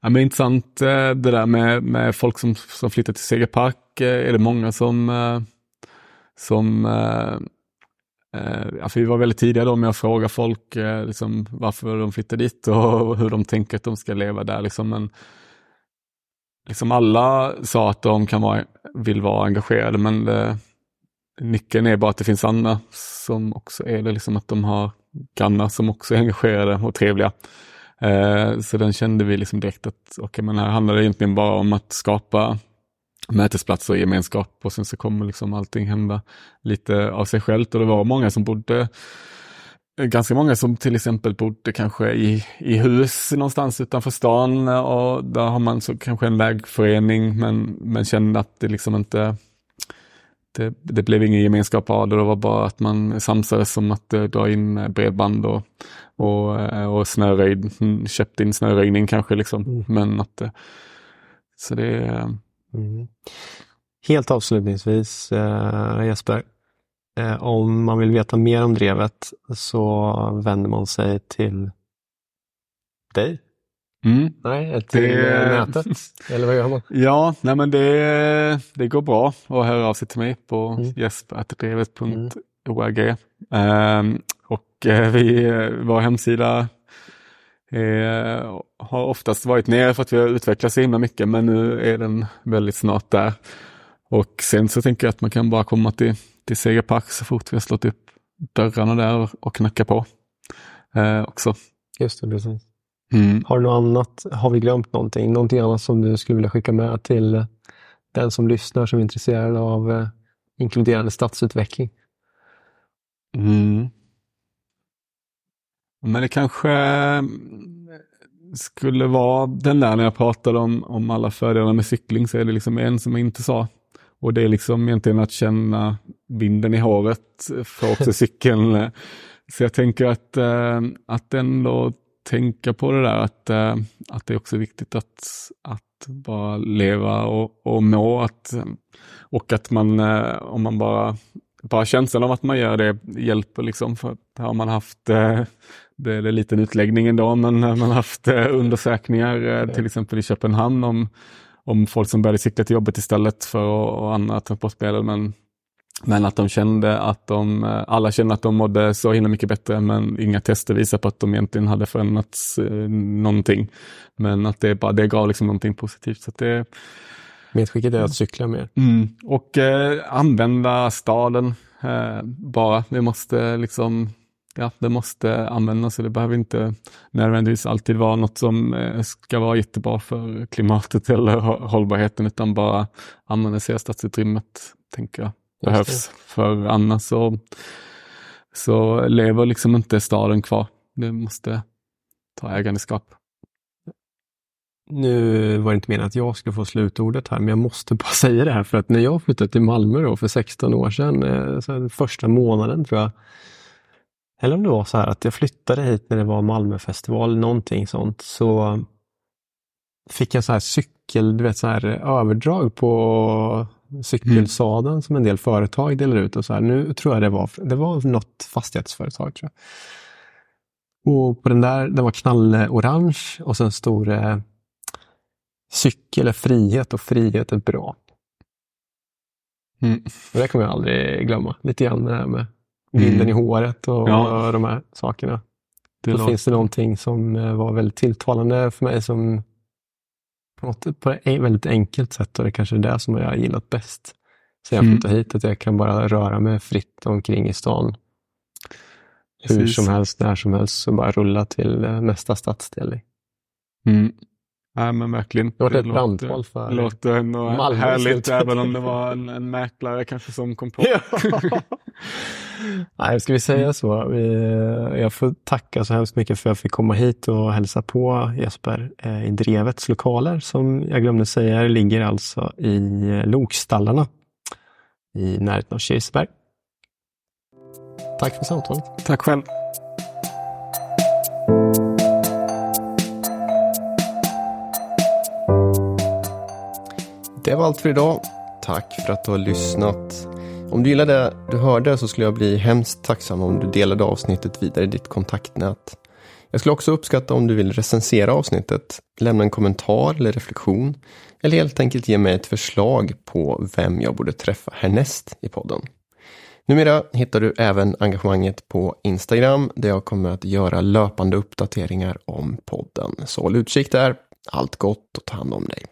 Ja, men intressant eh, det där med, med folk som, som flyttar till Segerpark. eh, Är det många som, eh, som eh, eh, ja, för vi var väldigt tidiga då med att fråga folk eh, liksom, varför de flyttar dit och <laughs> hur de tänker att de ska leva där. Liksom. Men, liksom alla sa att de kan vara, vill vara engagerade men det, nyckeln är bara att det finns andra som också är det, liksom att de har grannar som också är engagerade och trevliga. Eh, så den kände vi liksom direkt att okay, men här handlar det egentligen bara om att skapa mötesplatser och gemenskap och sen så kommer liksom allting hända lite av sig självt och det var många som bodde Ganska många som till exempel bodde kanske i, i hus någonstans utanför stan och där har man så kanske en lägförening men, men kände att det liksom inte det, det blev ingen gemenskap av det, det var bara att man samsades om att eh, dra in bredband och, och, eh, och snöröjd, mm, köpte in snöröjning kanske liksom. Mm. Men att eh, så det eh, Mm. Helt avslutningsvis eh, Jesper, eh, om man vill veta mer om drevet så vänder man sig till dig? mm. Nej, till Det- eh, nätet? <laughs> Eller vad gör man? Ja, nej men det, det går bra att höra av sig till mig på Mm. jesper.drevet.org. Ehm, och eh, vi, eh, vår hemsida eh, har oftast varit nere för att vi har utvecklats så himla mycket men nu är den väldigt snart där. Och sen så tänker jag att man kan bara komma till, till Segerpark så fort vi har slått upp dörrarna där och, och knacka på eh, också. Just det, precis. Mm. Har du något annat? Har vi glömt någonting? Någonting annat som du skulle vilja skicka med till den som lyssnar som är intresserad av eh, inkluderande stadsutveckling? Mm. Men det kanske skulle vara den där när jag pratade om, om alla fördelar med cykling så är det liksom en som jag inte sa. Och det är liksom egentligen att känna vinden i håret för också <laughs> cykeln. Så jag tänker att, eh, att ändå tänka på det där att, eh, att det är också viktigt att, att bara leva och, och må. Att, och att man, eh, om man bara bara känslan av att man gör det hjälper liksom. För att har man haft, det är en liten utläggning ändå, men har man haft eh, undersökningar eh, till exempel i Köpenhamn om, om folk som började cykla till jobbet istället för och andra transportmedel. Men, men att de kände att de, eh, alla kände att de mådde så himla mycket bättre men inga tester visar på att de egentligen hade förändrats eh, någonting. Men att det, bara, det gav liksom någonting positivt. Så att det, Medskicket är att cykla mer. Mm. Och eh, använda staden eh, bara. Vi måste liksom, ja, det måste användas. Så det behöver inte nödvändigtvis alltid vara något som eh, ska vara jättebra för klimatet <laughs> eller hå- hållbarheten, utan bara använda sig av stadsutrymmet, tänker jag, behövs. För annars så, så lever liksom inte staden kvar. Det måste ta ägandeskap. Nu var det inte meningen att jag skulle få slutordet här, men jag måste bara <laughs> säga det här för att när jag flyttade till Malmö då för 16 år sedan, eh, så första månaden tror jag, eller om det var så här att jag flyttade hit när det var Malmöfestival, någonting sånt, så fick jag så här cykel, du vet så här överdrag på cykelsadeln som en del företag delar ut och så här. Nu tror jag det var, det var något fastighetsföretag tror jag. Och på den där, den var knallorange och sen stod det cykel är frihet och frihet är bra. Mm. Och det kommer jag aldrig glömma. Lite grann det här med vinden Mm. i håret och Ja. de här sakerna. Det Då låter- finns det någonting som eh, var väldigt tilltalande för mig som på, något, på ett väldigt enkelt sätt och det kanske är det som jag har gillat bäst. Sen jag Mm. flyttade hit, att jag kan bara röra mig fritt omkring i stan. Hur Precis. som helst, när som helst, så bara rulla till eh, nästa stadsdel. Mm. Nej men verkligen. Det var ett brandtal för låter ändå härligt även om det var en, en mäklare kanske som kom på. <laughs> Nej, ska vi säga så? Vi- Jag får tacka så hemskt mycket för att jag fick komma hit och hälsa på Jesper eh, i Drevets lokaler som jag glömde säga ligger alltså i eh, Lokstallarna i närheten av Kirseberg. Tack för samtalet. Tack själv. Det var allt för idag. Tack för att du har lyssnat. Om du gillade det du hörde så skulle jag bli hemskt tacksam om du delade avsnittet vidare i ditt kontaktnät. Jag skulle också uppskatta om du vill recensera avsnittet, lämna en kommentar eller reflektion eller helt enkelt ge mig ett förslag på vem jag borde träffa härnäst i podden. Numera hittar du även engagemanget på Instagram där jag kommer att göra löpande uppdateringar om podden. Så håll utkik där. Allt gott och ta hand om dig.